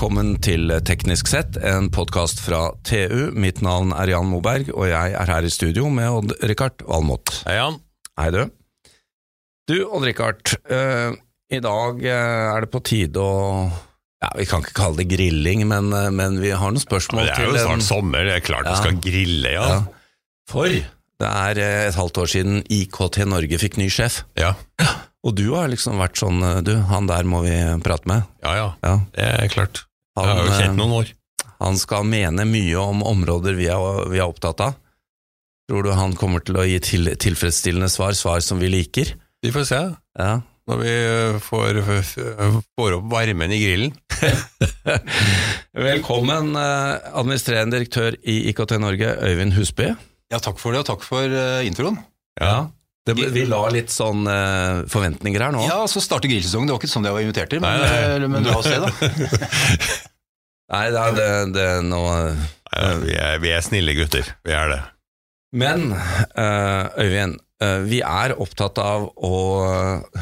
velkommen til Teknisk sett, en podkast fra TU. Mitt navn er Jan Moberg, og jeg er her i studio med Odd-Rikard Valmot. Hei, Jan. Hei, du. Du, Odd-Rikard. Uh, I dag uh, er det på tide å ja, Vi kan ikke kalle det grilling, men, uh, men vi har noen spørsmål til Det er jo snart sommer, det er klart ja. vi skal grille, ja. ja. For det er et halvt år siden IKT Norge fikk ny sjef. Ja. Og du har liksom vært sånn Du, han der må vi prate med. Ja, ja. ja. Det er klart. Han, jeg har jo kjent noen år. Han skal mene mye om områder vi er, vi er opptatt av. Tror du han kommer til å gi til, tilfredsstillende svar, svar som vi liker? Vi får se. Ja. Når vi får, får opp varmen i grillen. Velkommen, administrerende direktør i IKT Norge, Øyvind Husby. Ja, takk for det, og takk for introen. Ja, det, vi la litt sånn uh, forventninger her nå. Ja, så starter grillsesongen. Det var ikke sånn jeg var invitert til, men, men la oss se, da. nei, det, det, det er noe uh, vi, vi, er snille gutter. Vi er det. Men uh, Øyvind, vi er opptatt av å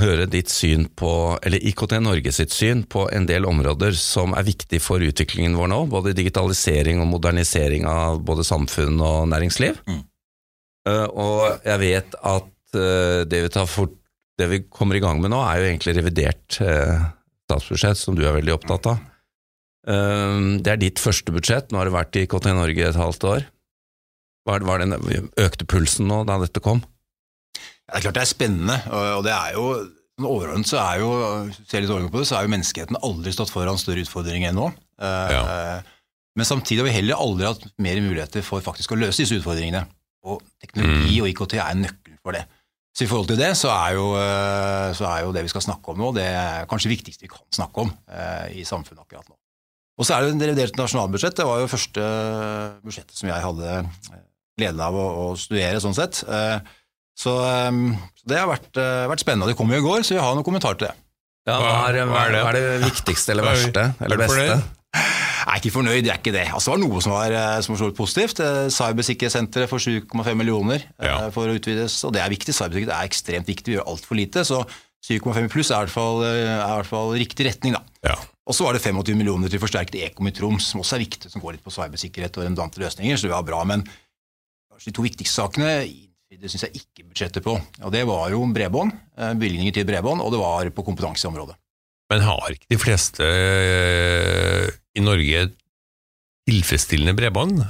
høre ditt syn på, eller IKT Norge sitt syn på en del områder som er viktig for utviklingen vår nå. Både digitalisering og modernisering av både samfunn og næringsliv. Mm. Og jeg vet at Eh, det vi, for, det vi, kommer i gang med nå, er jo egentlig revidert eh, statsbudsjett, som du er veldig opptatt av. Eh, det er ditt første budsjett. Nå har det vært i KT Norge et halvt år. Var, var den økte pulsen nå da dette kom? Ja, det er klart det er spennende, og det er jo sånn Overordnet så er jo ser litt på det, så er jo menneskeheten aldri stått foran større utfordringer enn nå. Ja. Men samtidig har vi heller aldri hatt mer muligheter for faktisk å løse disse utfordringene. Og teknologi mm. og IKT er nøkkelen for det. Så i forhold til det, så er, jo, eh, så er jo det vi skal snakke om nå, det er kanskje det viktigste vi kan snakke om eh, i samfunnet akkurat nå. Og så er det det reviderte nasjonalbudsjett. Det var jo første budsjettet som jeg hadde eh, gleden av å, å studere, sånn sett. Eh, så, eh, så, det har vært, eh, vært spennende. Det kom jo i går, så vi har noen kommentar til det. Ja, hva er, hva er, det? hva er det viktigste eller verste eller beste? Jeg er ikke fornøyd, det er ikke det. Altså, det var noe som var, som var positivt. Cybersikkerhetssenteret får 7,5 millioner ja. for å utvides, og det er viktig. Cybersikkerhet er ekstremt viktig, vi gjør altfor lite. Så 7,5 pluss er i hvert fall, er i hvert fall riktig retning, da. Ja. Og så var det 25 millioner til forsterket Ekom i Troms, som også er viktig, som går litt på cybersikkerhet og redundante løsninger, så det var bra. Men kanskje de to viktigste sakene det syns jeg ikke budsjettet på. Og Det var jo bredbånd, bevilgninger til bredbånd, og det var på kompetanseområdet. Men har ikke de fleste eh, i Norge tilfredsstillende bredbånd?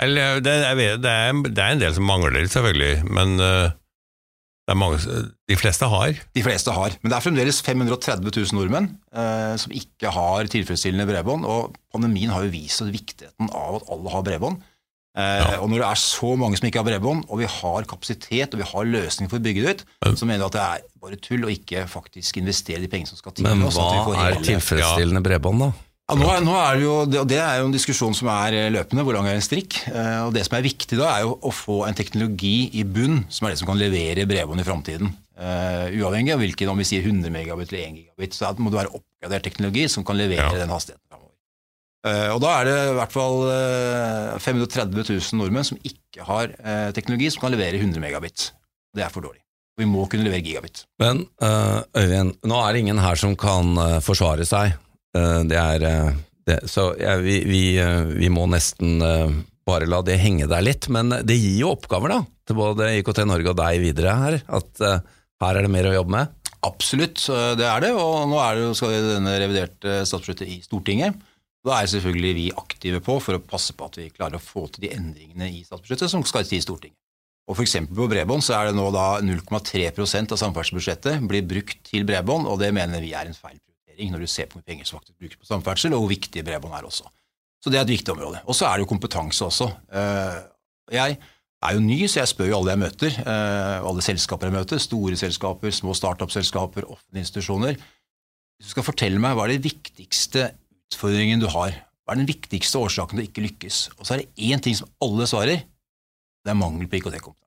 Eller det er, det, er, det er, en del som mangler selvfølgelig, men eh, mange, de fleste har. De fleste har, men det er fremdeles 530 000 nordmenn eh, som ikke har tilfredsstillende bredbånd. Og pandemien har jo vist viktigheten av at alle har bredbånd. Eh, ja. Og når det er så mange som ikke har bredbånd, og vi har kapasitet og vi har løsninger for å bygge det ut, så mener vi at det er bare tull å ikke faktisk investere de pengene som skal til. Men hva er tilfredsstillende bredbånd, da? Ja, nå er, nå er det, jo, det, er jo en diskusjon som er eh, løpende. Hvor lang er en strikk? Eh, og Det som er viktig da, er jo å få en teknologi i bunn som er det som kan levere bredbånd i framtiden. Uh, uavhengig av hvilken, om vi sier 100 megabit eller 1 gigabit, så må det være oppgradert teknologi som kan levere ja. den hastigheten framover. Uh, og da er det i hvert fall uh, 530 000 nordmenn som ikke har teknologi som kan levere 100 megabit. Det er for dårlig. Vi må kunne levere gigabit. Men Øyvind, nå er det ingen her som kan forsvare seg Eh, det er eh, det, Så ja, vi, vi, eh, vi, må nesten bare la det henge der litt. Men det gir jo oppgaver, da, til både IKT Norge og deg videre her. At her er det mer å jobbe med. Absolutt, det er det. Og nå er det jo, skal denne reviderte statsbudsjettet i Stortinget. Da er selvfølgelig vi aktive på for å passe på at vi klarer å få til de endringene i statsbudsjettet som skal til Stortinget. Og F.eks. på bredbånd så er det nå da 0,3% av samferdselsbudsjettet blir brukt til bredbånd, og det mener vi er en feil prioritering når du ser på hvor mye penger som faktisk brukes på samferdsel, og hvor viktig bredbånd er også. Så det er et viktig område. Og så er det jo kompetanse også. Eh, jeg er jo ny, så jeg spør jo alle jeg møter, eh, alle selskaper jeg møter, store selskaper, små startup-selskaper, offentlige institusjoner. Hvis du skal fortelle meg hva er den viktigste utfordringen du har, hva er den viktigste årsaken til å ikke lykkes, og så er det én ting som alle svarer, det er mangel på IKT-kompetanse.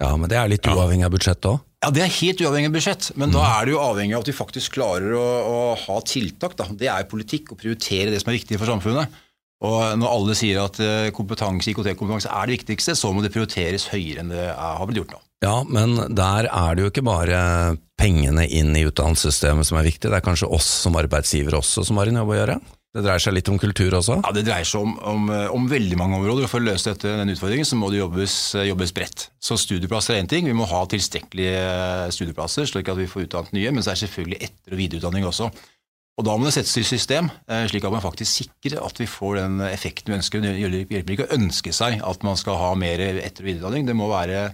Ja, men det er litt uavhengig av budsjettet òg? Ja, Det er helt uavhengig av budsjett, men mm. da er det jo avhengig av at vi faktisk klarer å, å ha tiltak. Da. Det er politikk, å prioritere det som er viktig for samfunnet. Og Når alle sier at eh, kompetanse, IKT-kompetanse er det viktigste, så må det prioriteres høyere enn det har blitt gjort nå. Ja, men der er det jo ikke bare pengene inn i utdannelsessystemet som er viktig, det er kanskje oss som arbeidsgiver også som har en jobb å gjøre? Det dreier seg litt om kultur også? Ja, Det dreier seg om, om, om veldig mange områder. og For å løse dette, den utfordringen så må det jobbes, jobbes bredt. Så Studieplasser er én ting. Vi må ha tilstrekkelige studieplasser, slik at vi får utdannet nye. Men så er det selvfølgelig etter- og videreutdanning også. Og Da må det settes i system, eh, slik at man faktisk sikrer at vi får den effekten vi ønsker. Det hjelper ikke å ønske seg at man skal ha mer etter- og videreutdanning. Det må være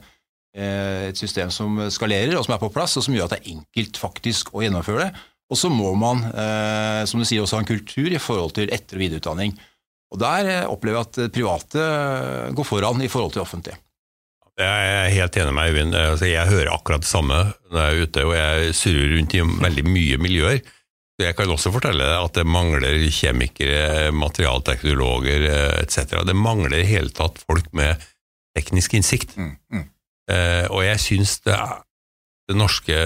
eh, et system som skalerer og som er på plass, og som gjør at det er enkelt faktisk å gjennomføre det. Og så må man, eh, som du sier, også ha en kultur i forhold til etter- og videreutdanning. Og Der opplever jeg at private går foran i forhold til offentlige. Jeg er helt enig med Øyvind. Altså, jeg hører akkurat det samme når jeg er ute, og jeg surrer rundt i veldig mye miljøer. Jeg kan også fortelle deg at det mangler kjemikere, materialteknologer etc. Det mangler i hele tatt folk med teknisk innsikt. Mm, mm. Eh, og jeg syns det, det, norske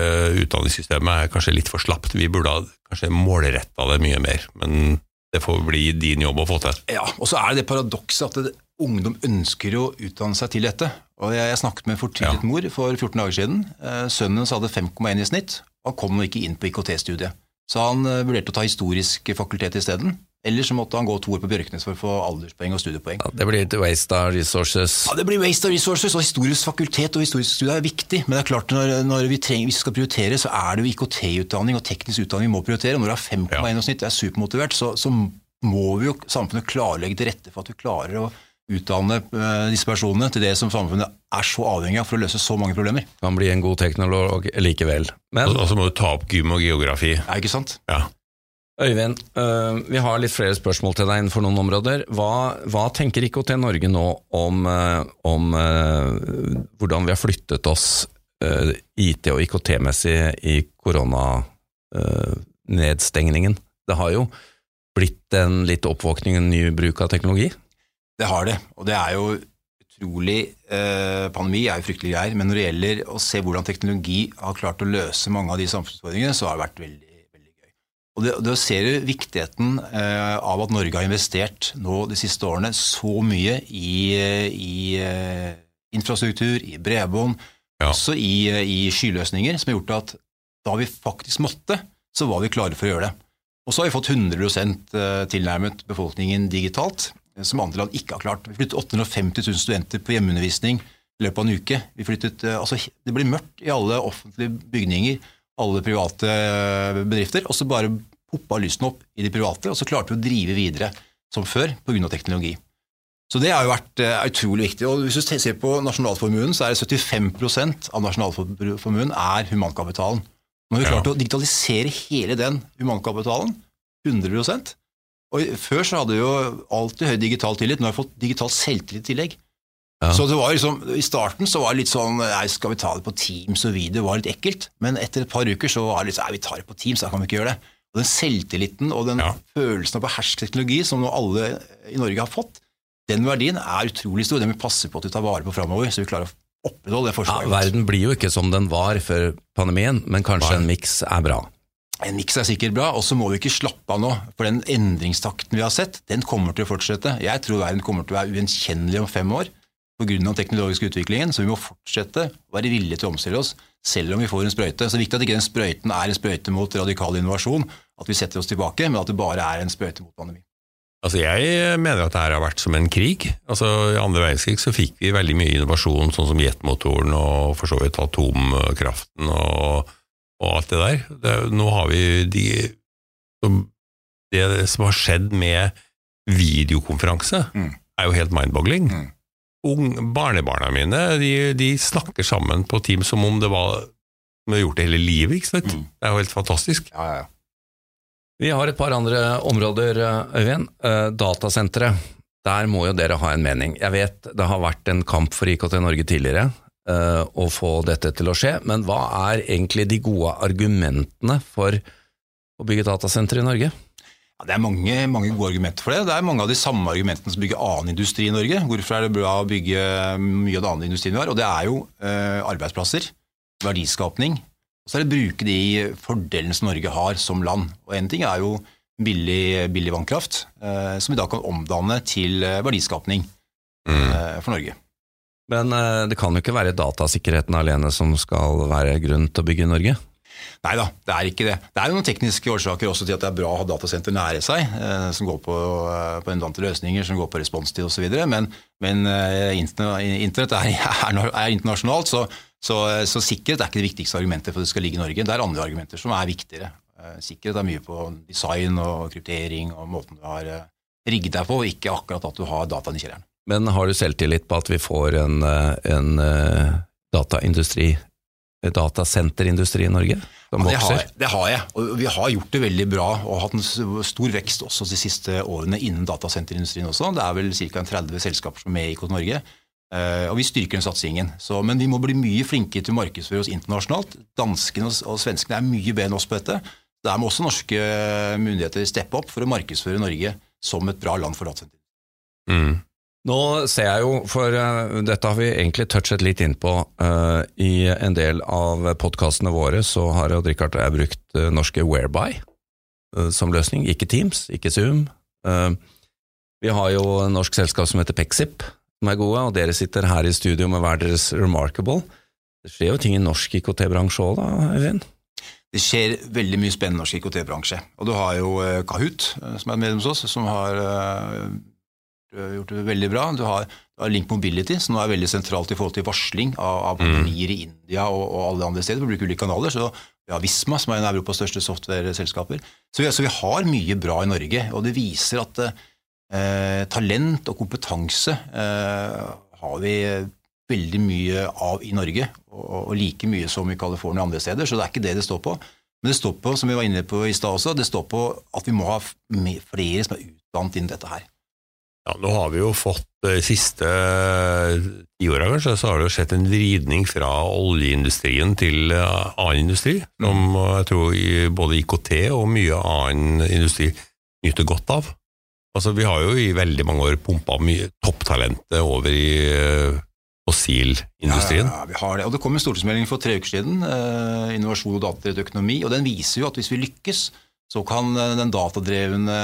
utdanningssystemet er kanskje litt for slapt. Vi burde ha kanskje målretta det mye mer, men det får bli din jobb å få til. Ja, og så er det det paradokset at det, ungdom ønsker å utdanne seg til dette. Og Jeg, jeg snakket med en fortvilet Ja. mor for 14 dager siden. Eh, Sønnen hennes hadde 5,1 i snitt. Han kom nå ikke inn på IKT-studiet. Så han eh, vurderte å ta historisk fakultet isteden. Eller så måtte han gå to år på Bjørknes for å få alderspoeng og studiepoeng. Ja, det blir et waste of resources. Ja, Det blir waste of resources, og historisk fakultet og historisk studie er viktig. Men det er klart når, når vi, trenger, hvis vi skal prioritere, så er det jo IKT-utdanning og teknisk utdanning vi må prioritere. Og når du har 5,1 Ja. og snitt, er supermotivert, så, så må vi jo samfunnet klarlegge til rette for at vi klarer å utdanne eh, disse personene til det som samfunnet er så avhengig av for å løse så mange problemer. Kan bli en god teknolog likevel. Men Og så må du ta opp gym og geografi. Er ikke sant? Ja. Øyvind, øh, vi har litt flere spørsmål til deg innenfor noen områder. Hva, hva tenker IKT Norge nå om, øh, om øh, hvordan vi har flyttet oss IT- og IKT-messig i koronanedstengningen? det har jo blitt en litt oppvåkning, en ny bruk av teknologi. Det har det, og det er jo utrolig eh, Pandemi er jo fryktelig greier, men når det gjelder å se hvordan teknologi har klart å løse mange av de samfunnsutfordringene, så har det vært veldig. Og det, det ser du viktigheten eh, av at Norge har investert nå de siste årene så mye i, i eh, infrastruktur, i bredbånd, Ja. også i, i skyløsninger, som har gjort at da vi faktisk måtte, så var vi klare for å gjøre det. Og så har vi fått 100 tilnærmet befolkningen digitalt, som andre land ikke har klart. Vi flyttet 850 000 studenter på hjemmeundervisning i løpet av en uke. Vi flyttet, eh, altså, det blir mørkt i alle offentlige bygninger, alle private bedrifter, og så bare poppa lysten opp i de private, og så klarte vi å drive videre som før pga. teknologi. Så det har jo vært uh, utrolig viktig. og Hvis du ser på nasjonalformuen, så er det 75% av nasjonalformuen er humankapitalen. Nå har vi Ja. klart å digitalisere hele den humankapitalen. 100% Og Før så hadde vi jo alltid høy digital tillit, nå har vi fått digital selvtillit i tillegg. Ja. Så det var liksom, I starten så var det litt sånn nei, Skal vi ta det på Teams og video? Det var litt ekkelt. Men etter et par uker så var det litt sånn nei, vi tar det på Teams, da kan vi ikke gjøre det. Og Den selvtilliten og den Ja. følelsen av å teknologi som nå alle i Norge har fått, den verdien er utrolig stor. Den vi passer på at vi tar vare på framover, så vi klarer å opprettholde det Ja, verden blir jo ikke som den var før pandemien, men kanskje Nei. en miks er bra. En miks er sikkert bra, og så må vi ikke slappe av nå. For den endringstakten vi har sett, den kommer til å fortsette. Jeg tror verden kommer til å være ugjenkjennelig om fem år pga. den teknologiske utviklingen, så vi må fortsette å være villige til å omstille oss, selv om vi får en sprøyte. Så det er viktig at ikke den sprøyten er en sprøyte mot radikal innovasjon, at vi setter oss tilbake, men at det bare er en sprøyte mot pandemi. Altså Jeg mener at dette har vært som en krig. Altså I andre verdenskrig så fikk vi veldig mye innovasjon, sånn som jetmotoren og for så vidt atomkraften og, og alt det der. Det, nå har vi de, Det som har skjedd med videokonferanse, Mm. er jo helt mind-boggling. Mm. Ung- Barnebarna mine de, de snakker sammen på team som om det var de har gjort det hele livet. ikke sant? Mm. Det er jo helt fantastisk. Ja, ja, ja. Vi har et par andre områder, Øyvind. Uh, Datasentre. Der må jo dere ha en mening. Jeg vet det har vært en kamp for IKT Norge tidligere uh, å få dette til å skje, men hva er egentlig de gode argumentene for å bygge datasentre i Norge? Ja, det er mange, mange gode argumenter for det. Det er mange av de samme argumentene som bygger annen industri i Norge. Hvorfor er det bra å bygge mye av den andre industrien vi har? Og det er jo eh, arbeidsplasser, verdiskapning, og så er det å bruke de fordelene som Norge har som land. Og en ting er jo billig, billig vannkraft, eh, som vi da kan omdanne til eh, verdiskapning Mm. eh, for Norge. Men eh, det kan jo ikke være datasikkerheten alene som skal være grunn til å bygge i Norge? Nei da, det er ikke det. Det er noen tekniske årsaker også til at det er bra å ha datasenter nære seg, eh, som går på, eh, på endante løsninger, som går på responstid osv. Men, men eh, internett er, er, er internasjonalt, så, så, så, sikkerhet er ikke det viktigste argumentet for at det skal ligge i Norge. Det er andre argumenter som er viktigere. Sikkerhet er mye på design og kryptering og måten du har rigget deg på, og ikke akkurat at du har dataen i kjelleren. Men har du selvtillit på at vi får en, en dataindustri datasenterindustri i Norge? Ja, det, har, det, har, jeg. Og vi har gjort det veldig bra og hatt en stor vekst også de siste årene innen datasenterindustrien også. Det er vel ca. 30 selskaper som er med i IKT Norge. Uh, og vi styrker den satsingen. Så, men vi må bli mye flinkere til å markedsføre oss internasjonalt. Danskene og, og svenskene er mye bedre enn oss på dette. Der må også norske myndigheter steppe opp for å markedsføre Norge som et bra land for datasenter. Mm. Nå ser jeg jo, for uh, dette har vi egentlig touchet litt inn på uh, i en del av podkastene våre, så har Odd Rikard og jeg brukt uh, norske Whereby som løsning. Ikke Teams, ikke Zoom. vi har jo en norsk selskap som heter Pexip, som er gode, og dere sitter her i studio med hver deres Remarkable. Det skjer jo ting i norsk IKT-bransje òg, da, Øyvind? Det skjer veldig mye spennende i norsk IKT-bransje. Og du har jo Kahoot, som er medlem hos oss, som har gjort det veldig bra. Du har, du har, Link Mobility, som nå er veldig sentralt i forhold til varsling av, av pandemier mm. i India og, og, alle andre steder. Vi bruker ulike kanaler. så Vi har Visma, som er en av Europas største software-selskaper. Så, så, vi har mye bra i Norge, og det viser at eh, talent og kompetanse eh, har vi veldig mye av i Norge, og, og like mye som i California og andre steder. Så det er ikke det det står på. Men det står på, som vi var inne på i stad også, det står på at vi må ha flere som er utdannet innen dette her. Ja, nå har vi jo fått de eh, siste eh, tiåra kanskje, så har det jo skjedd en vridning fra oljeindustrien til eh, annen industri, som mm. jeg tror både IKT og mye annen industri nyter godt av. Altså, Vi har jo i veldig mange år pumpa mye topptalentet over i fossilindustrien. Ja, ja, vi har det. Og Det kom en stortingsmelding for tre uker siden, eh, innovasjon og datadrevet økonomi, og den viser jo at hvis vi lykkes, så kan eh, den datadrevne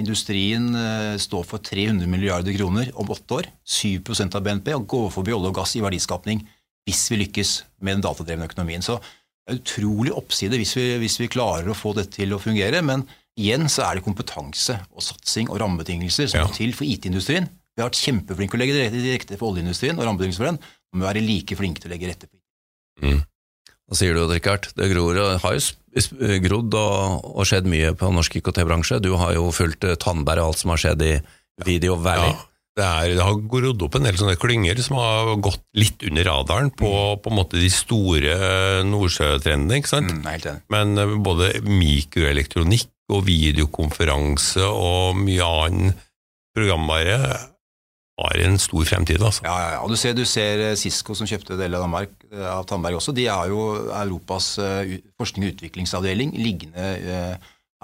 industrien eh, stå for 300 milliarder kroner om åtte år, 7% av BNP, og gå forbi olje og gass i verdiskapning hvis vi lykkes med den datadrevne økonomien. Så det er utrolig oppside hvis vi, hvis vi klarer å få dette til å fungere. Men igjen så er det kompetanse og satsing og rammebetingelser som ja. er til for IT-industrien. Vi har vært kjempeflinke til å legge til rette for oljeindustrien og rammebetingelser for den. Og vi må være like flinke til å legge rette for IT. Mm. Hva sier du, Richard? Det gror har jo grodd og, og, skjedd mye på norsk IKT-bransje. Du har jo fulgt eh, Tandberg og alt som har skjedd i Video Valley. Ja. Det, er, det, har grodd opp en del sånne klynger som har gått litt under radaren på, mm. på en måte de store eh, nordsjøtrendene. ikke sant? Mm, Men eh, både mikroelektronikk og videokonferanse og mye annen programvare har en stor fremtid. Altså. Ja, ja, ja. Du ser, du ser eh, Cisco, som kjøpte deler av, Danmark, eh, av Tandberg også. De er jo Europas uh, forskning- og utviklingsavdeling, liggende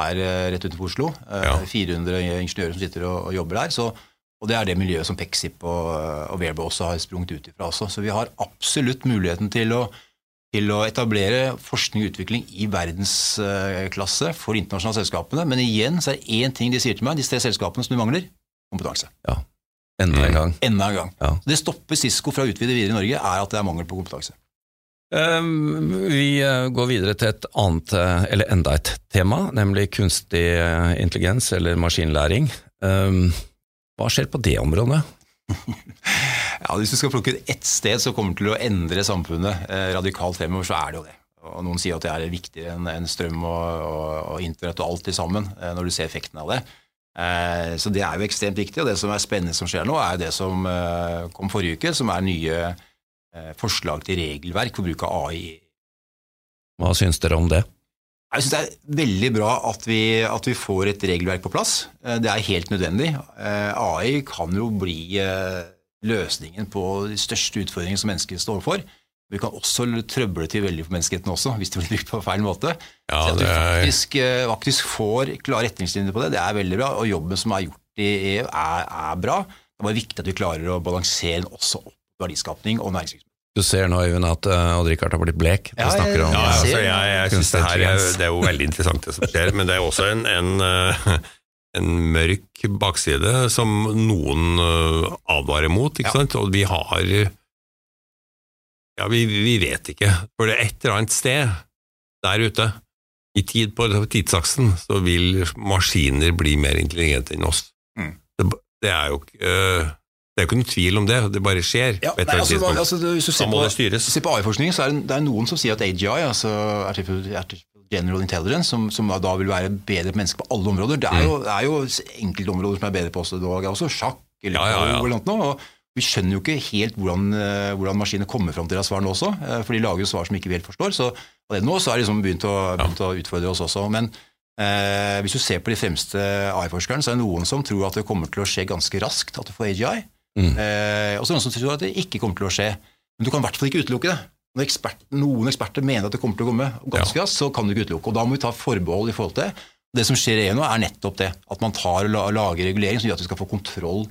her rett utenfor Oslo. Ja. 400 ingeniører som sitter og, og jobber der. Så, og det er det miljøet som Pexip og, og Verbo også har sprunget ut ifra. Også. Så vi har absolutt muligheten til å, til å etablere forskning og utvikling i verdensklasse for internasjonale selskapene. Men igjen så er det én ting de sier til meg, de tre selskapene som du mangler kompetanse. Ja, Enda en gang. Enda en gang. Ja. Det stopper Cisco fra å utvide videre i Norge, er at det er mangel på kompetanse. Um, vi eh, går videre til et annet, eh, eller enda et tema, nemlig kunstig eh, intelligens eller maskinlæring. Um, hva skjer på det området? ja, Hvis du skal plukke ut ett sted som kommer til å endre samfunnet radikalt fremover, så er det jo det. Og Noen sier at det er viktigere enn strøm og, og, og internett og alt til sammen, når du ser effekten av det. Eh, så det er jo ekstremt viktig, og det som er spennende som skjer nå, er det som eh, kom forrige uke, som er nye eh, forslag til regelverk for bruk av AI. Hva syns dere om det? Jeg syns det er veldig bra at vi, at vi, får et regelverk på plass. Det er helt nødvendig. AI kan jo bli løsningen på de største utfordringene som mennesker står overfor. Vi kan også trøble til veldig for menneskeheten også, hvis det blir brukt på feil måte. Ja, så at du faktisk, eh, faktisk, får klare retningslinjer på det, det er veldig bra. Og jobben som er gjort i EU, er, er bra. Det er bare viktig at vi klarer å balansere den også opp verdiskapning og næringsvirksomhet. Du ser nå Øyvind, at uh, Odd-Rikard har blitt blek. Ja, jeg, om, ja, altså, jeg, jeg synes det, her, det er jo veldig interessant det som skjer, men det er også en, en, en mørk bakside som noen advarer mot. ikke sant? Og vi har ja, vi, vi, vet ikke. For det er et eller annet sted der ute. I tid på tidsaksen så vil maskiner bli mer intelligente enn oss. Mm. Det, det er jo øh, det er ikke noen tvil om det, det bare skjer. Ja, nei, altså, altså, hvis du Da ser må på, det styres. ser på AI-forskning, så er det, det er noen som sier at AGI, altså Artificial General Intelligence, som, som da vil være bedre på mennesker på alle områder. Det er jo, mm. er jo enkeltområder som er bedre på oss. Det er også sjakk eller Ja, ja, ja. eller noe. og vi skjønner jo ikke helt hvordan, eh, hvordan maskiner kommer fram til deres svar nå også, eh, for de lager jo svar som ikke vi helt forstår. Så allerede nå så er det liksom begynt å, begynt å utfordre oss også. Men eh, hvis du ser på de fremste AI-forskerne, så er det noen som tror at det kommer til å skje ganske raskt at du får AGI. Mm. Eh, og så er det noen som tror at det ikke kommer til å skje. Men du kan i hvert fall ikke utelukke det. Når ekspert, noen eksperter mener at det kommer til å komme ganske raskt, så kan du ikke utelukke. Og da må vi ta forbehold i forhold til det. Det som skjer i EU nå, er nettopp det. At man tar og lager regulering som gjør at vi skal få kontroll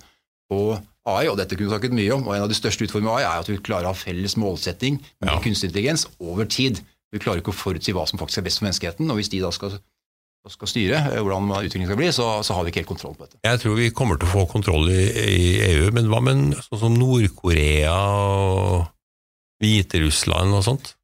på AI. Og dette kunne vi snakket mye om. Og en av de største utfordringene med AI er at vi klarer å ha felles målsetting med Ja. kunstig intelligens over tid. Vi klarer ikke å forutsi hva som faktisk er best for menneskeheten. Og hvis de da skal, skal styre eh, hvordan utviklingen skal bli, så, så har vi ikke helt kontroll på dette. Jeg tror vi kommer til å få kontroll i, i EU, men hva med sånn som Nord-Korea og Hviterussland og sånt?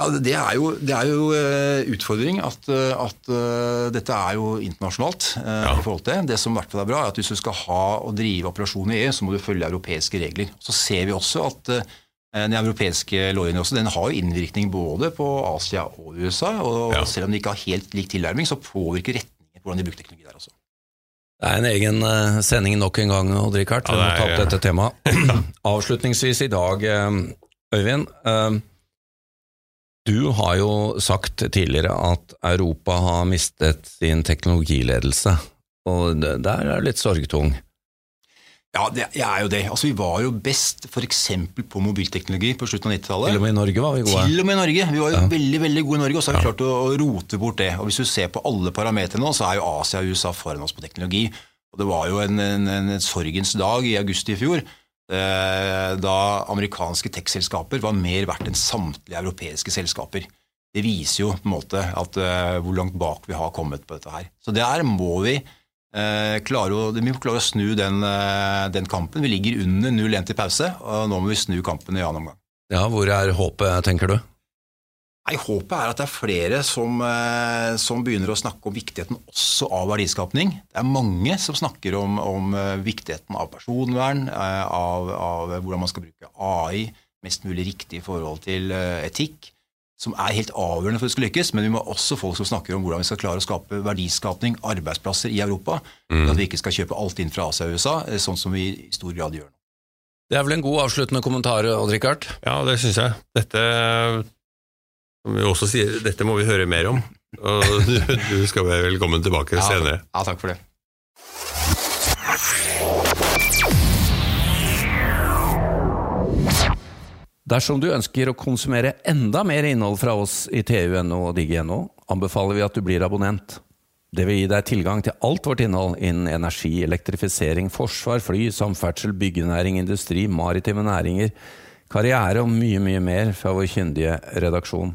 Ja, det- er jo, det er jo eh, utfordring at, eh, at eh, dette er jo internasjonalt. Ja. i forhold til det. Det som i hvert fall er bra, er at hvis du skal ha og drive operasjoner i EU, så må du følge europeiske regler. Så ser vi også at den europeiske lovgivningen også, den har jo innvirkning både på Asia og USA. og Ja. Selv om de ikke har helt lik tilnærming, så påvirker retningen på hvordan de bruker teknologi der også. Det er en egen sending nok en gang, Odd-Rikard. Ja, Vi må ta opp dette temaet. Avslutningsvis i dag, Øyvind. Du har jo sagt tidligere at Europa har mistet sin teknologiledelse, og der er det litt sorgtung. Ja, det er jo det. Altså, Vi var jo best f.eks. på mobilteknologi på slutten av 90-tallet. Til og med i Norge var vi gode. Til og med i Norge. Vi var jo Ja. veldig veldig gode i Norge, og så har vi klart å, rote bort det. Og Hvis du ser på alle parametere nå, så er jo Asia og USA foran oss på teknologi. Og Det var jo en, en, en sorgens dag i august i fjor, da amerikanske tech-selskaper var mer verdt enn samtlige europeiske selskaper. Det viser jo på en måte at, uh, hvor langt bak vi har kommet på dette her. Så der må vi uh, klare å, vi må klare å snu den, uh, den kampen. Vi ligger under 0-1 til pause, og nå må vi snu kampen i annen omgang. Ja, Hvor er håpet, tenker du? Nei, Håpet er at det er flere som, eh, som begynner å snakke om viktigheten også av verdiskapning. Det er mange som snakker om, om eh, viktigheten av personvern, eh, av, av hvordan man skal bruke AI mest mulig riktig i forhold til etikk, som er helt avgjørende for at det skal lykkes. Men vi må også folk som snakker om hvordan vi skal klare å skape verdiskapning, arbeidsplasser i Europa. Mm. At vi ikke skal kjøpe alt inn fra Asia og USA, sånn som vi i stor grad gjør nå. Det er vel en god avsluttende kommentar, Odd-Rikard? Ja, det syns jeg. Dette, som vi også sier, dette må vi høre mer om. Og du, du skal være velkommen tilbake senere. Ja, takk for det. Dersom du ønsker å konsumere enda mer innhold fra oss i TU.no og Digi.no, anbefaler vi at du blir abonnent. Det vil gi deg tilgang til alt vårt innhold innen energi, elektrifisering, forsvar, fly, samferdsel, byggenæring, industri, maritime næringer, karriere og mye, mye mer fra vår kyndige redaksjon.